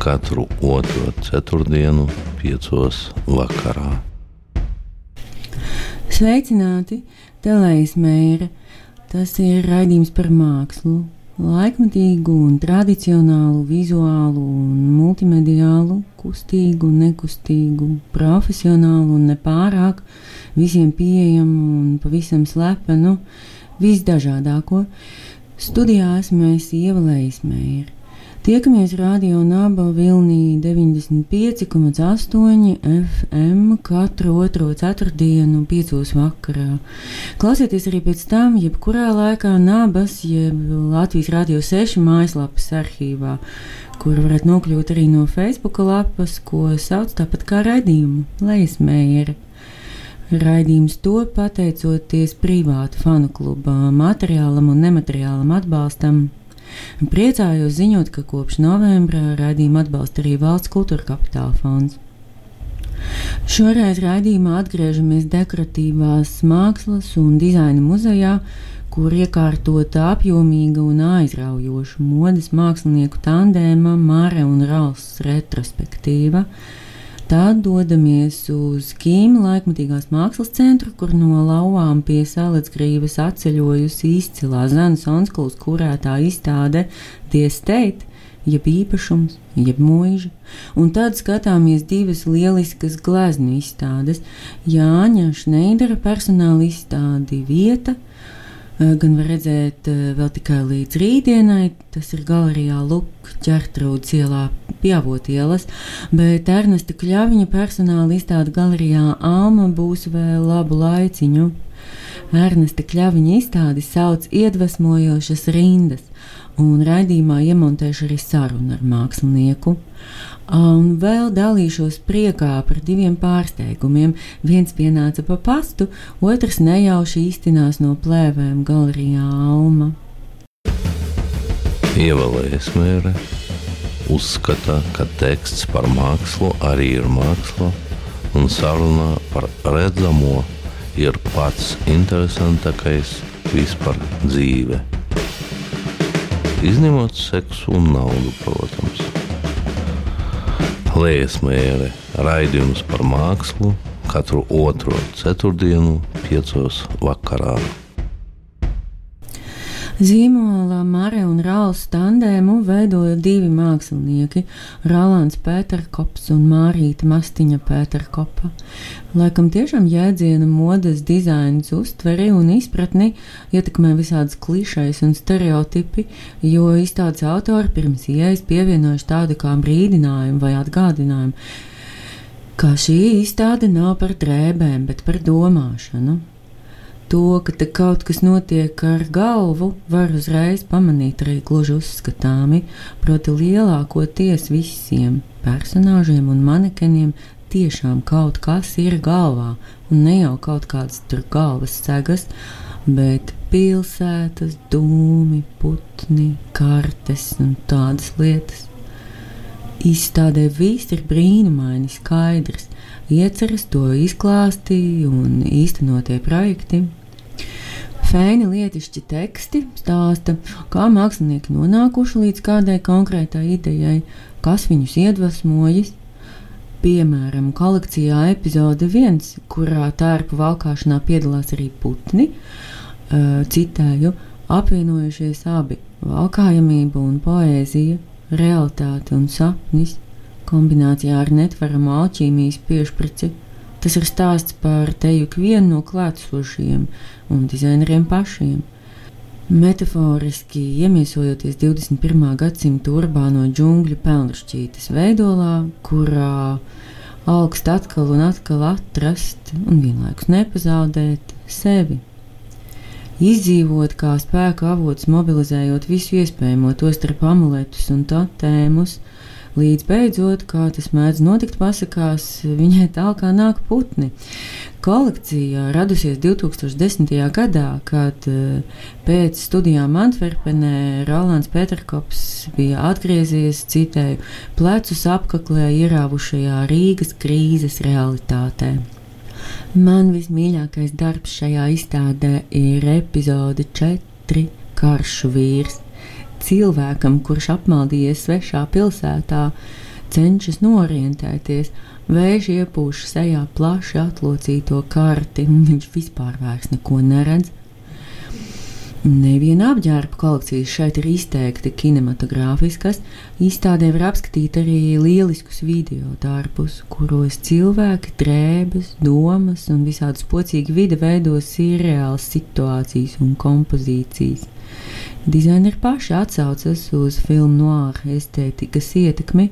katru otro ceturtdienu, piecos vakarā. Sveicināti! Telējas mēra. Tas ir raidījums par mākslu, laikmatīgu un tradicionālu, vizuālu un multimediālu, kustīgu nekustīgu, profesionālu un nepārāk, visiem pieejamu un pavisam slepenu, visdažādāko. Studijā esmu es ievēlējis mēru. Tiekamies radio Naba Vilnī 95,8 FM katru otro ceturtdienu, 5 vakarā. Klausieties arī pēc tam, jebkurā laikā Nabas, jeb Latvijas Radio 6 mājaslapas arhīvā, kur varat nokļūt arī no Facebook lapas, ko sauc tāpat kā raidījumu Leismējeri. Raidījums to pateicoties privātu fanu kluba materiālam un nemateriālam atbalstam Priecājos ziņot, ka kopš novembra raidījumu atbalsta arī Valsts kultūra kapitāla fonds. Šoreiz raidījumā atgriežamies dekoratīvās mākslas un dizaina muzejā, kur iekārtota apjomīga un aizraujoša modes mākslinieku tandēma Māra un Rāls retrospektīva. Tad dodamies uz Kīmu laikmatīgās mākslas centru, kur no lauvām pie salacgrīvas atceļojusi izcilā Zanas Onskulas kurētā izstāde The State, jeb īpašums, jeb mūža. Un tad skatāmies divas lieliskas gleznu izstādes - Jāņa Šneidera personāla izstādi vieta – gan var redzēt vēl tikai līdz rītdienai. Tas ir galerijā Lukas ķertrūdas ielā, pjavot ielas, bet Ernesta Kļaviņa personāla izstāde galerijā Alma būs vēl labu laiciņu. Ernesta Kļaviņa izstādi sauc iedvesmojošas rindas, un raidījumā iemontēšu arī sarunu ar mākslinieku. Un vēl dalīšos priekā par diviem pārsteigumiem. Viens pienāca pa pastu, otrs nejauši iztinās no plēvēm galerijā Alma. Ievēlējies uzskata, ka teksts par mākslu arī ir māksla, un saruna par redzamo ir pats interesantākais vispār dzīve. Izņemot seksu un naudu, protams. Liesmēra raidījums par mākslu katru otro ceturtdienu, piecos vakarā. Zīmola Mare un Rāls tandēmu veidoja divi mākslinieki - Rolands Pēterkops un Mārīta Mastiņa Pēterkopa. Laikam tiešām jēdziena modes dizains uztveri un izpratni ietekmē visādas klišejas un stereotipi, jo izstādes autori pirms ieejas pievienojuši tādu kā brīdinājumu vai atgādinājumu, ka šī izstāde nav par drēbēm, bet par domāšanu. To, ka kaut kas notiek ar galvu, var uzreiz pamanīt arī gluži uzskatāmi, proti lielākoties visiem personāžiem un manekeniem tiešām kaut kas ir galvā, un ne jau kaut kādas tur galvas segas, bet pilsētas, dūmi, putni, kartes un tādas lietas. Izstādē viss ir brīnumaini skaidrs, ieceras to izklāstīja un īstenotie projekti Fēni lietišķi teksti stāsta, kā mākslinieki nonākuši līdz kādai konkrētai idejai, kas viņus iedvesmojas. Piemēram, kolekcijā epizode 1, kurā tērpu valkāšanā piedalās arī putni, citēju, apvienojušies abi - valkājamība un poēzija, realitāte un sapnis, kombinācijā ar netveramu alķīmijas piešprici. Tas ir stāsts par teju ikvienu no klātesošajiem un dizaineriem pašiem. Metaforiski iemiesojoties 21. gadsimta urbāno džungļu pelnrašķītes veidolā, kurā augst atkal un atkal atrast un vienlaikus nepazaudēt sevi. Izdzīvot kā spēka avots, mobilizējot visu iespējamo, tostarp amuletus un totēmus, līdz beidzot, kā tas mēdz notikt pasakās, viņai tālāk nāk putni. Kolekcija radusies 2010. gadā, kad eh, pēc studijām Antverpenē Rolands Peterkops bija atgriezies, citēju, plecus apkaklē ierāvušajā Rīgas krīzes realitātē. Man vismīļākais darbs šajā izstādē ir epizode 4 - Karšu vīrs cilvēkam, kurš apmaldījies svešā pilsētā, cenšas norientēties, vējš iepūš sejā plaši atlocīto karti, un viņš vispār vairs neko neredz. Neviena apģērba kolekcijas šeit ir izteikti kinematogrāfiskas. Izstādē var apskatīt arī lieliskus video darbus, kuros cilvēki, drēbes, domas un visādi spocīgi vide veido sirreālas situācijas un kompozīcijas. Dizaineri paši atsaucas uz filmu noāra estētikas ietekmi,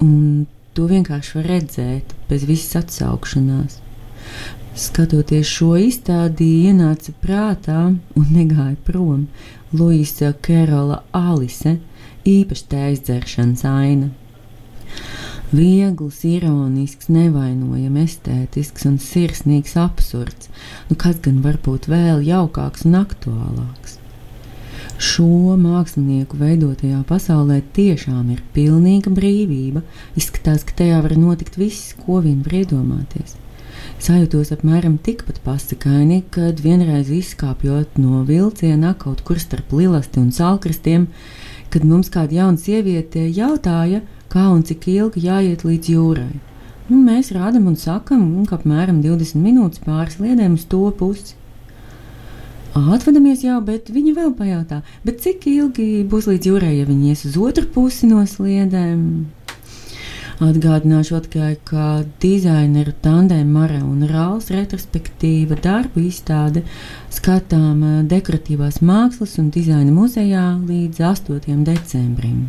un to vienkārši var redzēt bez visas atsaukšanās. Skatoties šo izstādi, ienāca prātā un negāja prom Luisa Kerola Alise, īpaši tēzdzeršanas aina. Viegls, ironisks, nevainojams, estētisks un sirsnīgs absurds. Nu, kas gan var būt vēl jaukāks un aktuālāks? Šo mākslinieku veidotajā pasaulē tiešām ir pilnīga brīvība. Izskatās, ka tajā var notikt viss, ko vien var iedomāties. Sajūtos apmēram tikpat pasakaini, kad vienreiz izkāpjot no vilciena kaut kur starp lilasti un salkristiem, kad mums kāda jauna sieviete jautāja, kā un cik ilgi jāiet līdz jūrai. Nu, mēs rādām un sakām, ka apmēram 20 minūtes pāris liedēm uz to pusi. Atvadamies jau, bet viņi vēl pajautā, cik ilgi būs līdz jūrai, ja viņi ies uz otru pusi no sliedēm. Atgādināšu tikai, ka dizaineru tandēma Mara un Rāls retrospektīva darbu izstāde skatām dekoratīvās mākslas un dizaina muzejā līdz 8. decembrim.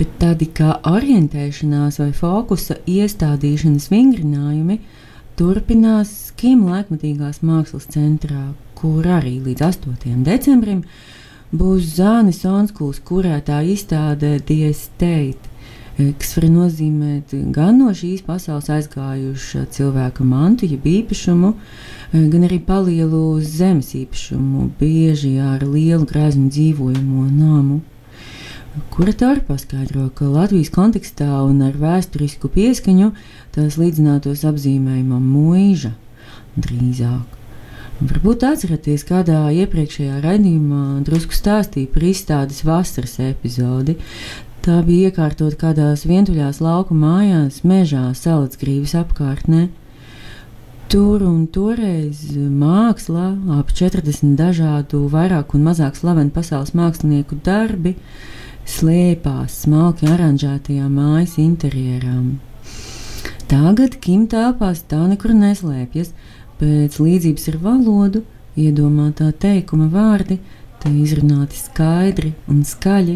Bet tādi kā orientēšanās vai fokusa iestādīšanas vingrinājumi turpinās Kim laikmatīgās mākslas centrā, kur arī līdz 8. decembrim būs Zānis Onskūs kurētā izstāde State, eh, kas var nozīmēt gan no šīs pasaules aizgājuša cilvēka mantu, jeb īpašumu, eh, gan arī palielu zemes īpašumu, bieži ar lielu grēzmu dzīvojamo namu. Kuratori paskaidro, ka Latvijas kontekstā un ar vēsturisku pieskaņu tas līdzinātos apzīmējumam mūža drīzāk. Varbūt atceraties, kādā iepriekšējā raidījumā drusku stāstīja par izstādes vasaras epizodi. Tā bija iekārtot kādās vientuļās lauku mājās, mežā, salacgrīvas apkārtnē. Tur un toreiz mākslā, ap 40 dažādu, vairāk un mazāk slavenu pasaules mākslinieku darbi, slēpās smalki aranžētajā mājas interjerā. Tagad Kim telpās tā nekur neslēpjas. Pēc līdzības ar valodu iedomātā teikuma vārdi te izrunāti skaidri un skaļi.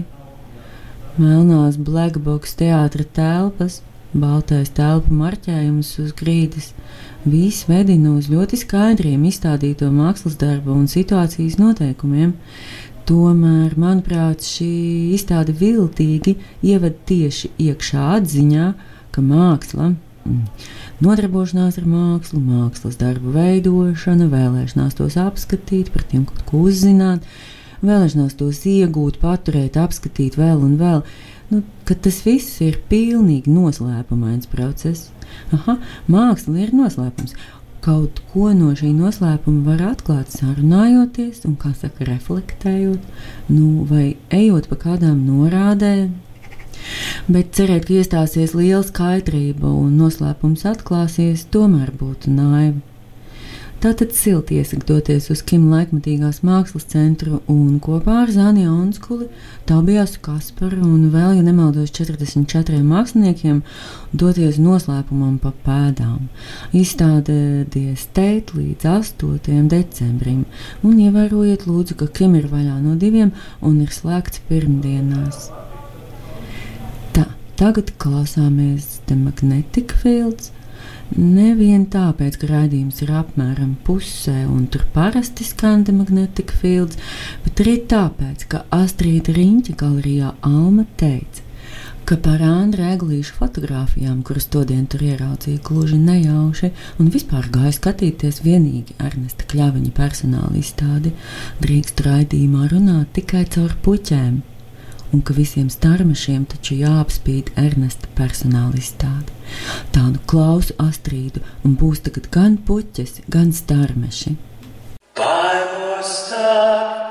Melnās blackbox teātra telpas, baltais telpu marķējums uz grīdas, viss vedina uz ļoti skaidriem izstādīto mākslas darbu un situācijas noteikumiem. Tomēr, manuprāt, šī izstāde viltīgi ievada tieši iekšā atziņā, ka māksla mm, nodarbošanās ar mākslu, mākslas darbu veidošana, vēlēšanās tos apskatīt, par tiem kaut ko uzzināt, vēlēšanās tos iegūt, paturēt, apskatīt vēl un vēl. Nu, tas viss ir pilnīgi noslēpumains process. Aha, māksla ir noslēpums. Kaut ko no šī noslēpuma var atklāt, sarunājoties, un, kā saka, reflektējot, nu, vai ejot pa kādām norādēm, Bet cerēt, ka iestāsies liela skaidrība un noslēpums atklāsies, tomēr būtu naivi. Tātad silti iesaku doties uz Kim laikmatīgās mākslas centru un kopā ar Zāniju Onskuli, Tabijāsu Kasparu un vēl, ja nemaldos, 44 māksliniekiem doties noslēpumam pa pēdām. Izstāde Diesteit līdz 8. decembrim un ievērojiet lūdzu, ka Kim ir vaļā no diviem un ir slēgts pirmdienās. Tagad klausāmies The Magnetic Fields. Nevien tāpēc, ka raidījums ir apmēram pusē un tur parasti skan The Magnetic Fields, bet arī tāpēc, ka Astrīda Riņķa galerijā Alma teica, ka par Andra Eglīšu fotografijām, kuras todien tur ieraudzīja gluži nejauši, un vispār gāja skatīties vienīgi Ernesta Kļaviņa personāla izstādi, drīkst raidījumā runāt tikai caur puķēm, un ka visiem starmešiem taču jāapspīd Ernesta personāla izstāde. Tādu klausu astrīdu, un būs tagad gan puķes, gan starmeši. Bible stuck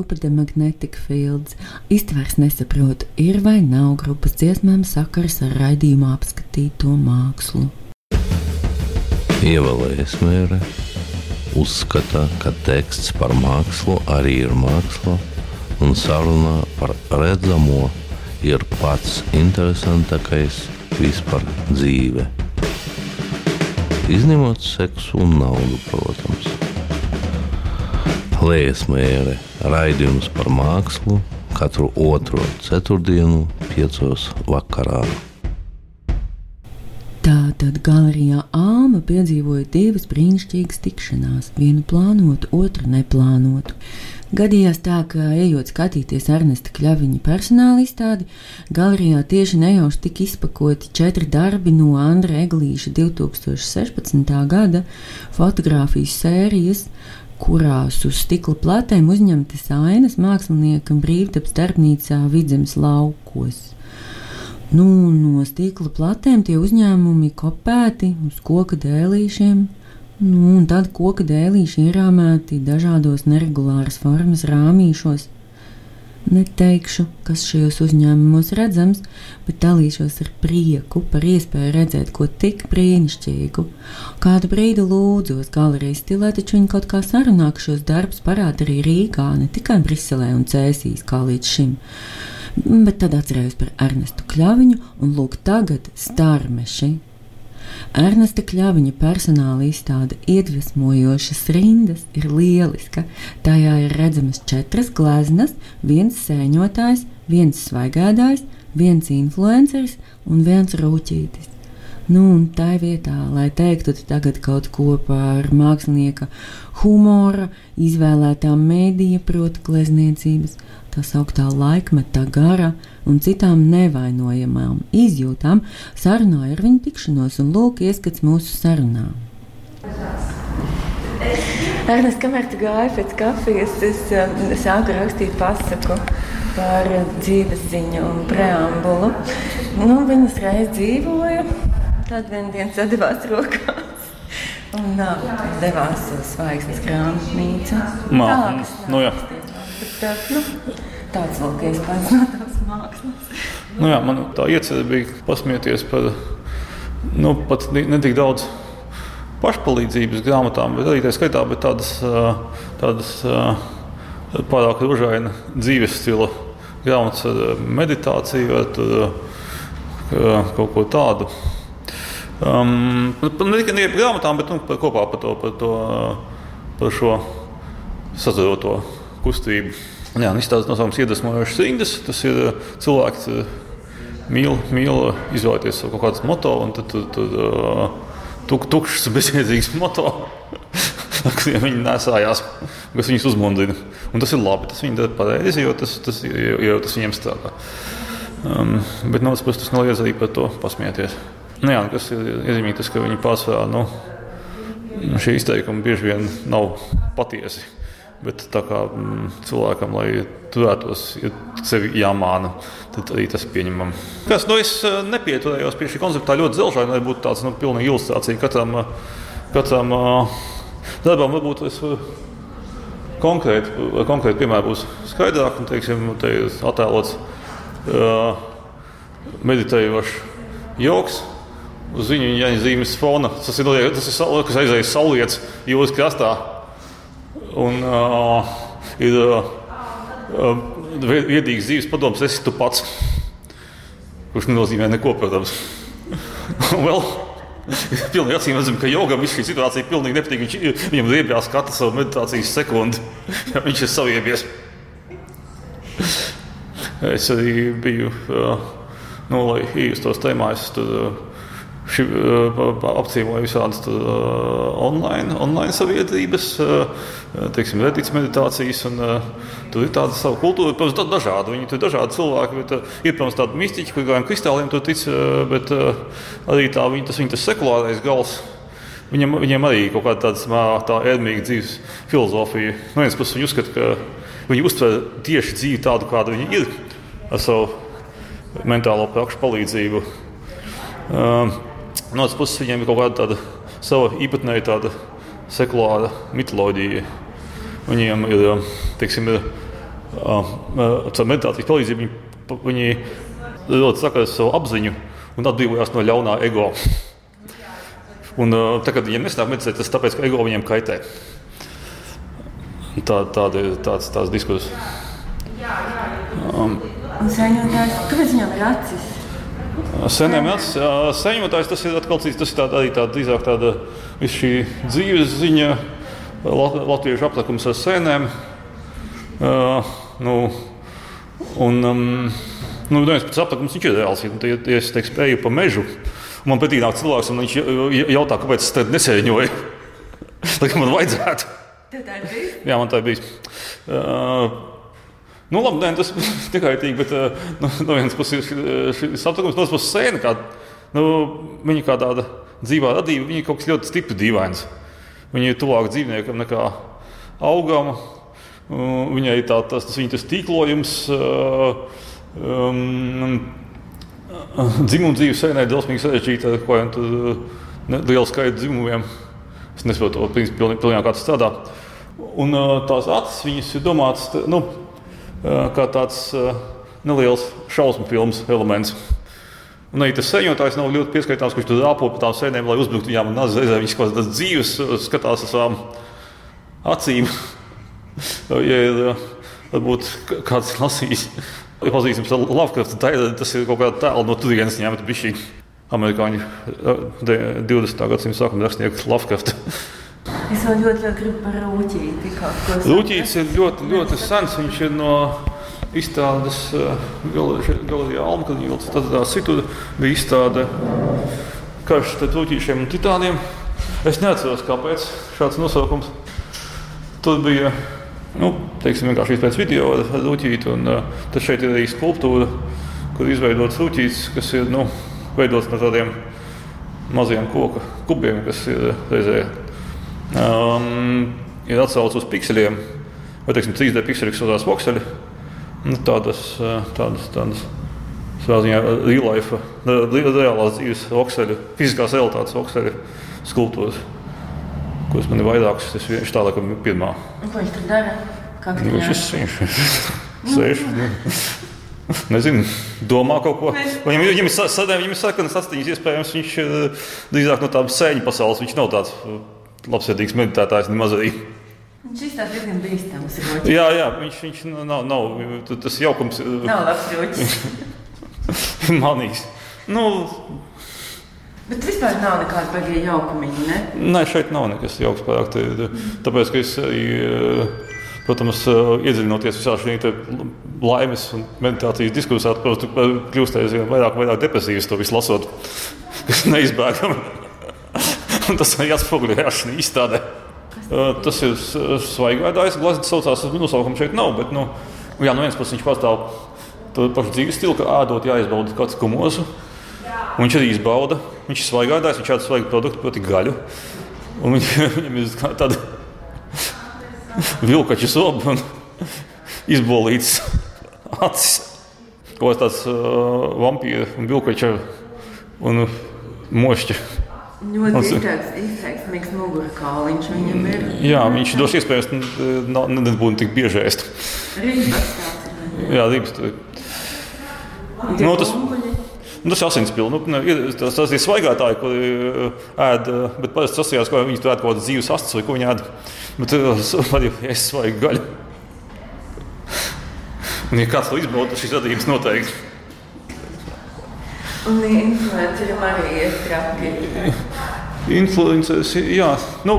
grupa The Magnetic Fields. Iztvers nesaprotu, ir vai nav grupas dziesmām sakars ar raidījumā apskatīto mākslu. Ievēlējies mērē, uzskata, ka teksts par mākslu arī ir māksla, un sarunā par redzamo ir pats interesantākais vispār dzīve. Izņemot seksu un naudu, protams. Liesmēra raidījums par mākslu katru otro ceturtdienu, piecos vakarā. Tātad galerijā Alma piedzīvoja divas brīnišķīgas tikšanās, vienu plānotu, otru neplānotu. Gadījās tā, ka ejot skatīties Ernesta Kļaviņa personāla izstādi, galerijā tieši nejauši tika izpakoti četri darbi no Andra Eglīša 2016. gada fotografijas sērijas kurās uz stikla platēm uzņemtas ainas māksliniekam brīvdabas darbnīcā Vidzemes laukos. Nu, no stikla platēm tie uzņēmumi kopēti uz koka dēlīšiem, nu, un tad koka dēlīši ierāmēti dažādos neregulāras formas rāmīšos – Neteikšu, kas šajos uzņēmumos redzams, bet dalīšos ar prieku par iespēju redzēt ko tik brīnišķīgu. Kādu brīdi lūdzos galerijas stilē, taču viņi kaut kā sarunā, ka šos darbus parāda arī Rīgā, ne tikai Briselē un Cēsīs kā līdz šim. Bet tad atcerējos par Ernestu Kļaviņu un lūk tagad starmeši Ernesta Kļaviņa personāla izstāde iedvesmojošas rindas ir lieliska. Tajā ir redzamas četras gleznas, viens sēņotājs, viens svaigādājs, viens influenceris un viens rūķītis. Nu, un tā vietā, lai teiktu tagad kaut ko par mākslinieka humora, izvēlētā mēdīja, proti, glezniecības, tā sauktā laikmeta gara un citām nevainojamām izjūtām, sarunāju ar viņu tikšanos, un lūk, ieskats mūsu sarunā. Ernest, kamēr tu gāji pēc kafijas, es um, sāku rakstīt pasaku par dzīves ziņu un preambulu. Nu, viņas reiz dzīvoja, tad vienā dienā sadavās rokās. Un uh, devās uz zvaigznes grāmatnīcu. Tālāk, nu, jā. Uh, nu, tāds vēl iespējas no tās mākslas. Nu, jā, man tā iecerē bija pasmieties par nu, pat ne tik daudz pašpalīdzības grāmatām, bet arī tā skaitā, bet tādas, tādas pārāk rožaina dzīves stila grāmatas ar meditāciju, ar kaut ko tādu. Um, ne tikai par grāmatām, bet nu, par kopā par, to, par, to, par šo sazaroto kustību. Jā, izstāstīt nosaukums iedvesmojošas rindas. Tas ir cilvēks mīl, mīl izvēlēties kaut kādas moto, un tad, tad, tad uh, tuk, tukšs, bezjēdzīgs moto, kuriem viņi nesājās, kas viņus uzmundrina. Un tas ir labi, tas viņi dara pareizi, jo tas, tas, jo, jo tas viņiem strādā. Um, bet no otras puses tas nav iezarī par to pasmieties. Nu, jā, kas ir iezīmīgi tas, ka viņi pārsvarā nu, šie izteikumi bieži vien nav patiesi. Bet tā kā mm, cilvēkam, lai turētos, ja sevi jāmāna, tad arī tas ir pieņemami. Kas, nu, es eh, nepieturējos pie šī koncepta ļoti zelžaini, lai būtu tāds nu, pilnīgi ilustrācija katram, eh, katram uh, darbam. Varbūt es konkrēti, konkrēti piemēru būs skaidrāk, un teiksim, te ir attēlots uh, meditējošs joks. Uz viņu viņa zīmes fona tas ir, tas ir kas aizējis saulietas jūras krastā. Un, uh, ir uh, viedīgs dzīves padoms, esi tu pats. Kurš nenozīmē neko, protams. vēl, Pilnīgi acīm redzam, ka jogam šī situācija pilnīgi nepatīk. Viņš, viņam riebjās katru savu meditācijas sekundi, ja viņš ir saviebies. Es arī biju, nu, lai iestos tēmās, tad Šī apcīmoja visādas online, online sabiedrības, teiksim, redītas meditācijas. Un, tur ir tāda sava kultūra, protams, dažāda. Viņi tur ir dažādi cilvēki, bet ir, protams, tādi mistiķi, kur gan kristāliem tur tic, bet arī tā, viņi, tas viņa tas sekulārais gals. Viņam, viņiem arī ir kaut kāda tāda tā ērmīga dzīves filozofija. No vienas puses, viņi uzskata, ka viņi uztver tieši dzīvi tādu, kāda viņa ir, ar savu mentālo prakšu palīdzību. Um, No otras puses, viņiem ir kaut kāda tāda sava īpatnēja tāda sekulāra mitoloģija. Viņiem ir, teiksim, ir caur meditācijas palīdzību viņi, viņi ļoti sakās savu apziņu un atbrīvojās no ļaunā ego. Un, tā, kad viņiem nesnāk meditēt, tas tāpēc, ka ego viņiem kaitē. Tā, tāda ir tāds, tāds diskusijas. Um, saņemtājs, kāpēc viņam ir acis? Seniem saņemotājs tas ir atkal cits. Tas ir tāda, arī tāda drīzāk tāda šī dzīves ziņa, latviešu aplikums ar sēnēm. Uh, nu, un, um, nu, viens pēc aplikums viņš ir reāls. Ja, ja es teiksim, eju pa mežu, man pretī nāk cilvēks, un viņš jautā, kāpēc es tad nesēņoju. Lai man vajadzētu. Tā? Jā, man tā bijis. Uh, Nu, labi, nē, tas tikai tīgi, bet nu, no vienas puses ir šis apgabals, no otras puses sēna. Kā, nu, viņa kā tāda dzīvā radība, viņa kaut kas ļoti stipri dīvains. Viņa ir tuvāk dzīvniekam nekā augam. Viņai tā, tas, tas, tas tīklojums. Um, Dzimuma dzīve sēnē ir drausmīgi sarežģīta ar kaut kādiem lielu skaitu dzimumiem. Es nesaprotu, to pilnīgi, pilnīgi kā tas strādā. Un tās acis, viņas ir domātas. Nu, kā tāds neliels šausmu filmas elements. Un arī tas sēņotājs nav ļoti pieskaitāms, kurš tur rāpo pa tām sēnēm, lai uzbruktu viņām. Reizē viņš kaut kādas dzīves skatās ar savām acīm. ja ir varbūt kāds lasījis, pazīstams ar Lovecrafta, tas ir kaut kāda tēla no turienes ņemta bišķi. Amerikāņu 20. gadsimta sākuma rakstnieks Lovecrafta. Es vēl ļoti, ļoti gribu par rūtīti. Rūtītis ir ļoti, ļoti sens. Viņš ir no izstādes eh, galerijā Almkalņīlas. Tad tā citur bija izstāde karš starp rūtīšiem un titāniem. Es neatceros, kāpēc šāds nosaukums. Tur bija nu, teiksim, vienkārši pēc video ar rūtīti. Un, uh, tad šeit ir arī skulptūra, kur izveidots rūtītis, kas ir nu, veidots no tādiem maziem koku kubiem, kas ir reizē um, ir atsauce uz pikseliem, vai teiksim, 3D pikseli, kas saucās vokseļi. Nu, tādas, uh, tādas, tādas ziņā real life, reālās dzīves vokseļu, fiziskās realitātes vokseļu skulptūras, kuras man ir vairākas. Tas viņš tā laikam ir pirmā. Ko viņš tur dara? Nu, viņš viņš sēž. Nezinu, domā kaut ko. Viņam, viņam ir sadarbības, viņam ir sarkanas astiņas, iespējams, viņš ir drīzāk no tādas sēņu pasaules. Viņš nav tāds labsirdīgs meditētājs nemaz arī. Viņš izstāsta diezgan bīstams. Jā, jā, viņš, viņš nav, nav tas jaukums. Nav labs roķis. Manīgs. Nu, Bet vispār nav nekāda baigta jaukuma. Ne? Nē, šeit nav nekas jauks pārāk. Tāpēc, ka es arī, protams, iedziļinoties visā šajā laimes un meditācijas diskusijā, kļūst aizvien vairāk vairāk depresīvs to visu lasot, kas neizbēgami. tas ir atspoguļojās šajā izstādē. Tas ir svaigādājs glazēts, saucās, nosaukumu šeit nav, bet, nu, jā, no vienas puses viņš pastāv to pašu dzīves stilu, ka ēdot jāizbauda kāds kumosu. Un viņš arī izbauda, viņš ir svaigādājs, viņš ēd svaigu produktu, proti gaļu. Un viņš, viņam ir tāda vilkača soba un izbolīts acis. Kaut kāds tāds uh, vampīra un vilkača un mošķa Ļoti izteiksmīgs mugurkauliņš viņam ir. Jā, viņš dos iespējas nebūt tik bieži ēst. Rības Jā, rības. Nu, tas, nu, tas ir asinspilni. Nu, tas, tas ir svaigātāji, ko ēd, bet parasti sasījās, ka viņi tur ēd kaut kādas dzīves astes vai ko viņi ēd. Bet arī es svaigu gaļu. Un, ja kāds to izbauda, šis radījums noteikti. Un influenceriem arī ir traki. Influences, jā, nu,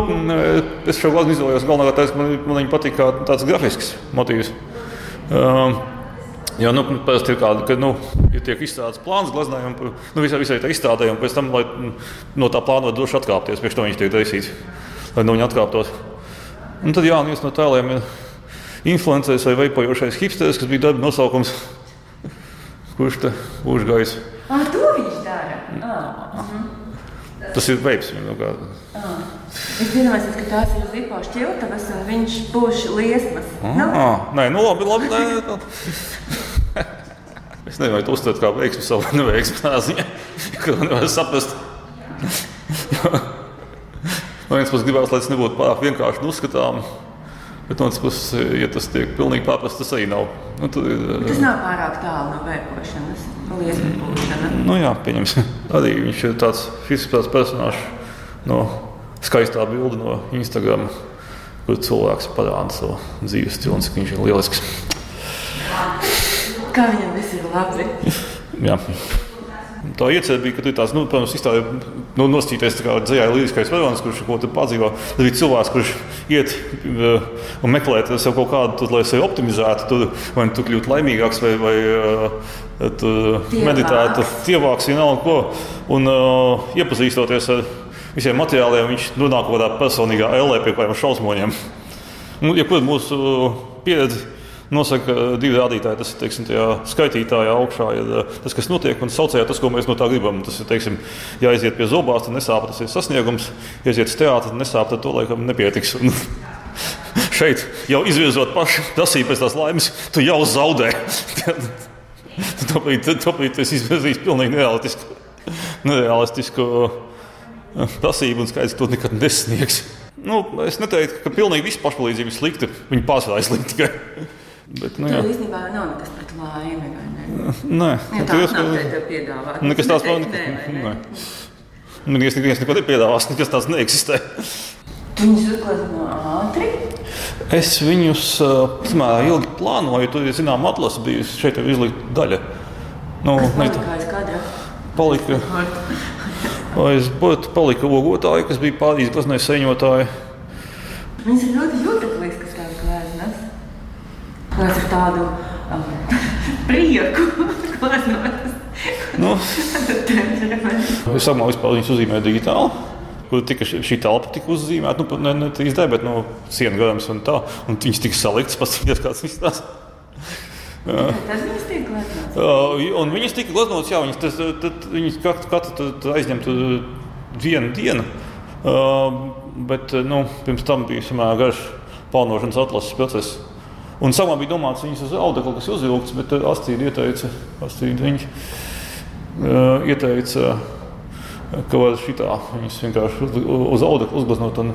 es šo glazūru izvēlējos galvenokārt, man, man viņa patīk kā tāds grafisks motīvs. Um, Jā, nu, parasti ir kāda, ka, nu, ja tiek izstrādāts plāns glaznājumam, nu, visai, visai tā izstrādājumam, pēc tam, lai no tā plāna var droši atkāpties, priekš to viņš tiek taisīts, lai no viņa atkāptos. Un tad, jā, viens no tēliem ir influenceris vai veipojošais hipsteris, kas bija darba nosaukums, kurš te užgājis. Ah, to viņš dara? Ah. Tas ir veips. Nu, kā... ah. Es domāju, ka tās ir zipa šķiltavas un viņš būs liesmas. Ah, nu? Nē, nu labi, labi. Nē, nē. Es nezinu, vai tu uztver kā veiksmu savu neveiksmu tādā ziņā, ka nevar saprast. No vienas puses gribās, lai tas nebūtu pārāk vienkārši un uzskatām. Bet no otras puses, ja tas tiek pilnīgi pārprasts, tas arī nav. Nu, tad, tas nav pārāk tālu no veipošanas, liesmu būšana. Nu jā, pieņemsim. Arī viņš ir tāds fizisks personāžs no skaistā bilde no Instagram, kur cilvēks parāda savu dzīves stilu un cik viņš ir lielisks. Kā viņam viss ir labi? Jā. Tā iecerē bija, ka tu tās, nu, protams, izstādi, nu, nostīties kā dzējā līriskais varonis, kurš ko tur padzīvo. Tas bija cilvēks, kurš iet uh, un meklē sev kaut kādu, tur, lai sevi optimizētu, tur, vai nu tu kļūtu laimīgāks, vai, vai uh, tu meditētu, tievāks, vienalga ko. Un uh, iepazīstoties ar visiem materiāliem, viņš nonāk kaut kādā personīgā ellē pie kādiem šausmoņiem. Nu, ja kur mūsu pieredze nosaka divi rādītāji. Tas ir teiksim, skaitītājā augšā, ir tas, kas notiek, un saucējā tas, ko mēs no tā gribam. Tas ir, teiksim, ja aiziet pie zobārsta, nesāp, tas ir sasniegums, ja aiziet uz teātru, nesāp, tad to laikam nepietiks. Un šeit jau izvirzot pašu prasību pēc tās laimes, tu jau zaudē. Tāpēc tas izvirzīs pilnīgi nerealistisku, nerealistisku prasību un skaidrs, ka to nekad nesniegs. Nu, es neteiktu, ka pilnīgi viss pašpalīdzība ir slikta. Viņa pārsvarā ir slikta. Bet, nu, jā, īstenībā nav nekas pret laimi. Ne? Nē, ja tā ir tā piedāvāta. Nekas tāds nav. Neviens neviens neko nepiedāvās, nekas tāds neeksistē. Viņus uzklāstīja ātri. Es viņus samērā ilgi plānoju. Tur zinām atlase bijusi. Šeit jau izlikta daļa. Nu, palika, Aiz būtu palika ogotāji, kas bija pārējais glezniecības sēņotāji. Viņas ir ļoti gleznas. Tās ir tādu um, prieku gleznotas. Nu, es samā vispār viņus uzzīmēju digitāli. Kur tika šī telpa tika uzzīmēta, nu, ne, ne 3D, bet no nu, sienu garums un tā. Un viņas tika saliktas, paskatieties, kāds izstāsta. Tas viņas tiek gleznots. Uh, viņas tika gleznotas, jā, viņas, tas, tad, viņas katru, katru aizņemtu vienu dienu. Uh, bet nu, pirms tam bija samērā garš plānošanas atlases process. Un sākumā bija domāts, viņas uz audekla, kas uzvilkts, bet Astrid ieteica, Astrid viņš, uh, ieteica, ka var šitā viņas vienkārši uz, uz audekla uzgleznot. Un,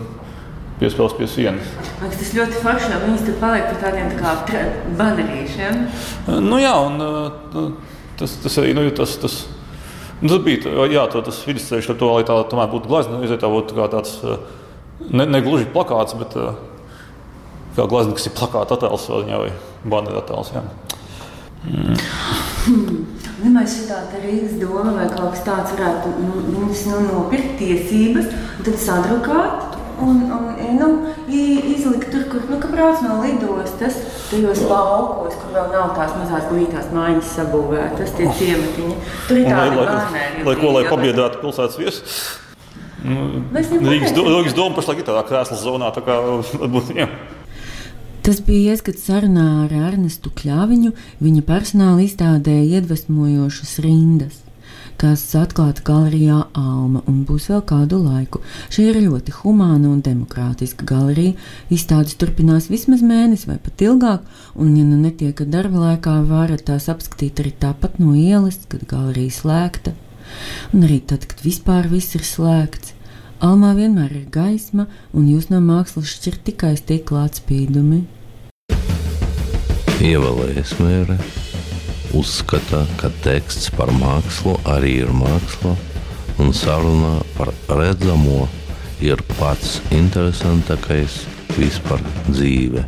piespēles pie sienas. Tas ļoti forši, ka viņas tur paliek par tādiem tā kā banerīšiem. Nu, jā, un tas, tas arī nu, tas, tas, nu, tas bija jā, to, tas vidusceļš ar to, lai tā tomēr būtu glazna. Nu, tā būtu kā tāds ne, ne gluži plakāts, bet uh, kā glazna, kas ir plakāta attēls vai baneru attēls. Jā. Mm. Hmm. Nemaz tāda Rīgas doma vai kaut kas tāds varētu nu, viņas nu, nopirkt tiesības, tad sadrukāt un, un nu, izlikt tur, kur nu, brauc no lidostas, tajos laukos, kur vēl nav tās mazās glītās mājas sabūvētas, tie ciematiņi. Tur ir tādi bērni. Lai ko, lai pabiedātu pilsētas viesus? Nu, Rīgas doma pašlaik ir tādā krēsla zonā, tā kā jā. Tas bija ieskats sarunā ar Ernestu Kļāviņu, viņa personāla izstādē iedvesmojošas rindas kas atklāta galerijā Alma un būs vēl kādu laiku. Šī ir ļoti humāna un demokrātiska galerija. Izstādes turpinās vismaz mēnesi vai pat ilgāk, un, ja nu netiek darba laikā, varat tās apskatīt arī tāpat no ielas, kad galerija slēgta, un arī tad, kad vispār viss ir slēgts. Almā vienmēr ir gaisma, un jūs no mākslas šķirt tikai stikla atspīdumi. Ievēlējies mērē uzskata, ka teksts par mākslu arī ir māksla, un saruna par redzamo ir pats interesantākais vispār dzīve.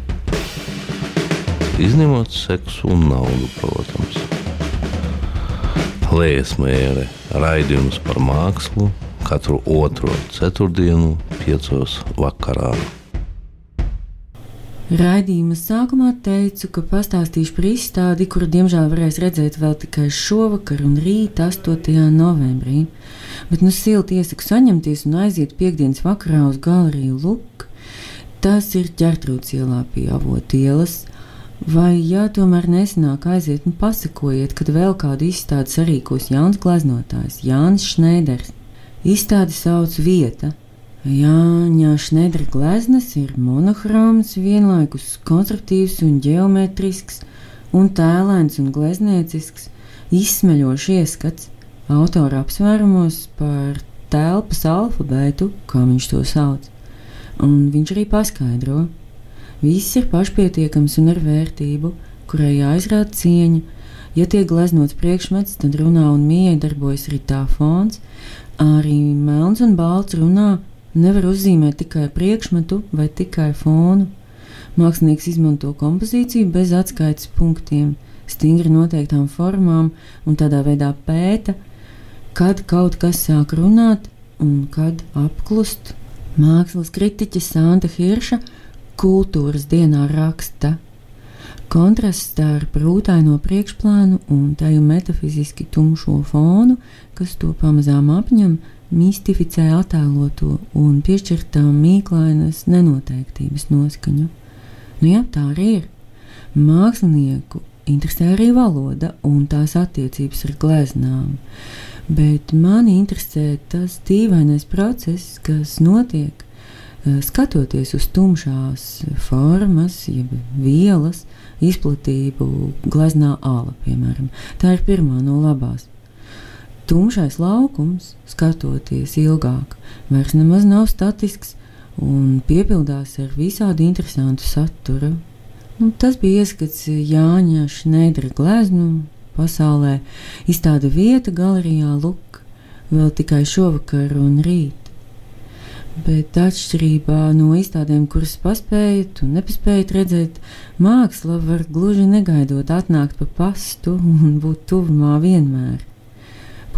Izņemot seksu un naudu, protams. Lēsmēra raidījums par mākslu katru otro ceturtdienu, piecos vakarā. Raidījuma sākumā teicu, ka pastāstīšu par izstādi, kuru diemžēl varēs redzēt vēl tikai šovakar un rīt, 8. novembrī. Bet nu silti iesaku saņemties un aiziet piekdienas vakarā uz galeriju Luk. Tas ir ķertrūts ielā pie avotielas. Vai, ja tomēr nesanāk aiziet, nu pasakojiet, kad vēl kādu izstādi sarīkos jauns glaznotājs Jānis Šneiders. Izstādi sauc vieta – Jāņa Šnedra gleznas ir monohrāms, vienlaikus konstruktīvs un geometrisks, un tēlēns un glezniecisks, izsmeļošs ieskats autora apsvērumos par telpas alfabētu, kā viņš to sauc. Un viņš arī paskaidro, viss ir pašpietiekams un ar vērtību, kurai jāizrāda cieņa. Ja tiek gleznots priekšmets, tad runā un mīja darbojas arī tā fons, arī melns un balts runā Nevar uzzīmēt tikai priekšmetu vai tikai fonu. Mākslinieks izmanto kompozīciju bez atskaites punktiem, stingri noteiktām formām un tādā veidā pēta, kad kaut kas sāk runāt un kad apklust. Mākslas kritiķe Santa Hirša kultūras dienā raksta. Kontrasts starp rūtaino priekšplānu un tāju metafiziski tumšo fonu, kas to pamazām apņem, mistificē attēloto un piešķir tam mīklainas nenoteiktības noskaņu. Nu, jā, tā arī ir. Mākslinieku interesē arī valoda un tās attiecības ar gleznām, bet mani interesē tas dīvainais process, kas notiek eh, skatoties uz tumšās formas, jeb vielas izplatību gleznā āla, piemēram. Tā ir pirmā no labās. Tumšais laukums, skatoties ilgāk, vairs nemaz nav statisks un piepildās ar visādi interesantu saturu. Nu, tas bija ieskats Jāņa Šneidra gleznu pasaulē, izstāda vieta galerijā Luk vēl tikai šovakar un rīt. Bet atšķirībā no izstādēm, kuras paspējat un nepaspējat redzēt, māksla var gluži negaidot atnākt pa pastu un būt tuvumā vienmēr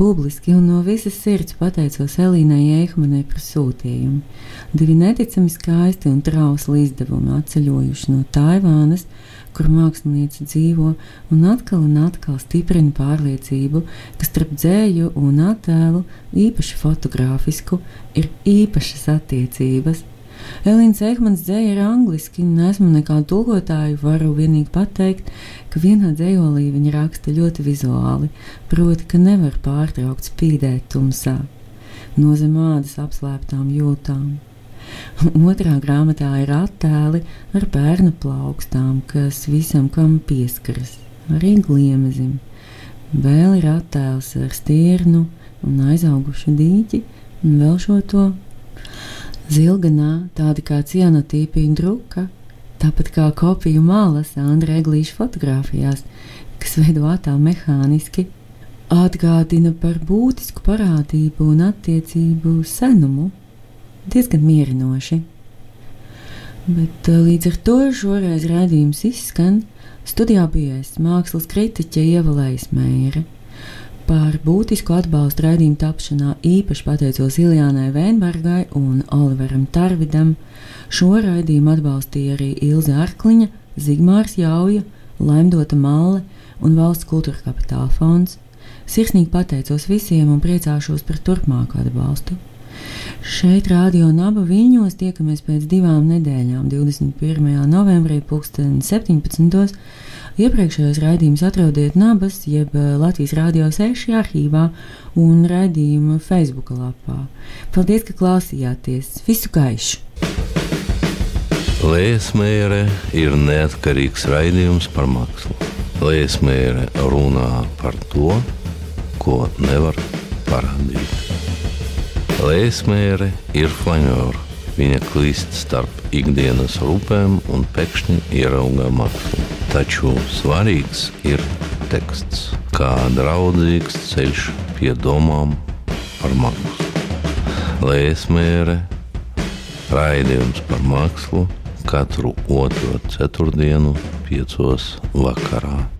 publiski un no visas sirds pateicos Elīnai Eihmanai par sūtījumu. Divi neticami skaisti un trausli izdevumi atceļojuši no Taivānas, kur mākslinieca dzīvo, un atkal un atkal stiprina pārliecību, ka starp dzēju un attēlu, īpaši fotografisku, ir īpašas attiecības Elīnas Ekmanas dzēja ir angliski, un esmu nekādu tulkotāju. Varu vienīgi pateikt, ka vienā dzējolī viņa raksta ļoti vizuāli, proti, ka nevar pārtraukt spīdēt tumsā, no zem ādas apslēptām jūtām. Otrā grāmatā ir attēli ar bērnu plaukstām, kas visam kam pieskaras, arī gliemezim. Vēl ir attēls ar stirnu un aizaugušu dīķi, un vēl šo to Zilganā tādi kā cianotīpija druka, tāpat kā kopiju malas Andra Eglīša fotografijās, kas veido attēlu mehāniski, atgādina par būtisku parādību un attiecību senumu. Diezgan mierinoši. Bet eh, līdz ar to šoreiz rādījums izskan. Studijā bija mākslas kritiķe Ievalējas Mēra. Par būtisku atbalstu raidījuma tapšanā īpaši pateicos Iljānai Veinbergai un Oliveram Tarvidam. Šo raidījumu atbalstīja arī Ilze Arkliņa, Zigmārs Jauja, Laimdota Malle un Valsts kultūra kapitāla fonds. Sirsnīgi pateicos visiem un priecāšos par turpmāku atbalstu. Šeit, Rādio Naba Viļņos, tiekamies pēc divām nedēļām, 21. novembrī, 2017. Iepriekšējos raidījumus atrodiet Nabas, jeb eh, Latvijas Rādio 6 arhīvā un raidījuma Facebook lapā. Paldies, ka klausījāties! Visu gaišu! Lēsmēra ir neatkarīgs raidījums par mākslu. Lēsmēra runā par to, ko nevar parādīt. Lēsmēra ir flanēra. Viņa klīst starp ikdienas rūpēm un pēkšņi ierauga mākslu. Taču svarīgs ir teksts, kā draudzīgs ceļš pie domām par mākslu. Lēsmēre, raidījums par mākslu katru otro ceturtdienu, piecos vakarā.